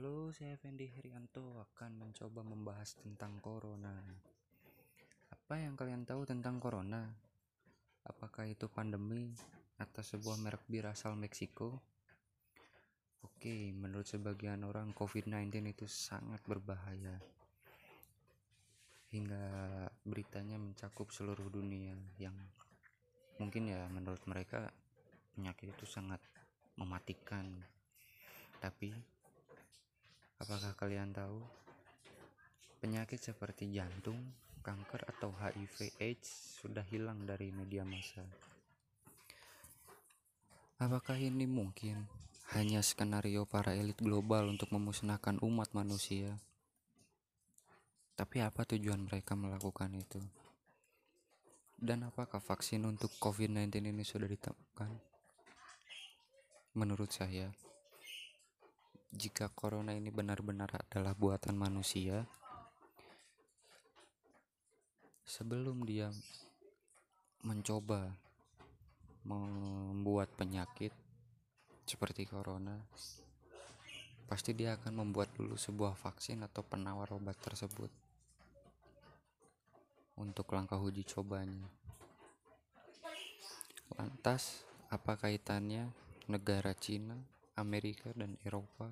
Halo, saya Fendi Herianto akan mencoba membahas tentang corona. Apa yang kalian tahu tentang corona? Apakah itu pandemi atau sebuah merek bir asal Meksiko? Oke, menurut sebagian orang COVID-19 itu sangat berbahaya. Hingga beritanya mencakup seluruh dunia yang mungkin ya menurut mereka penyakit itu sangat mematikan. Tapi Apakah kalian tahu penyakit seperti jantung, kanker, atau HIV/AIDS sudah hilang dari media massa? Apakah ini mungkin hanya skenario para elit global untuk memusnahkan umat manusia? Tapi apa tujuan mereka melakukan itu? Dan apakah vaksin untuk COVID-19 ini sudah ditemukan? Menurut saya, jika corona ini benar-benar adalah buatan manusia, sebelum dia mencoba membuat penyakit seperti corona, pasti dia akan membuat dulu sebuah vaksin atau penawar obat tersebut untuk langkah uji cobanya. Lantas, apa kaitannya negara Cina Amerika dan Eropa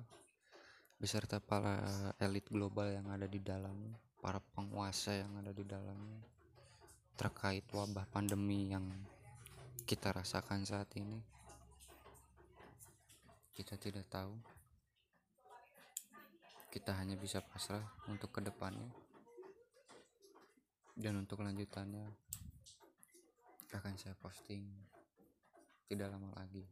beserta para elit global yang ada di dalamnya, para penguasa yang ada di dalamnya terkait wabah pandemi yang kita rasakan saat ini. Kita tidak tahu. Kita hanya bisa pasrah untuk ke depannya dan untuk lanjutannya akan saya posting tidak lama lagi.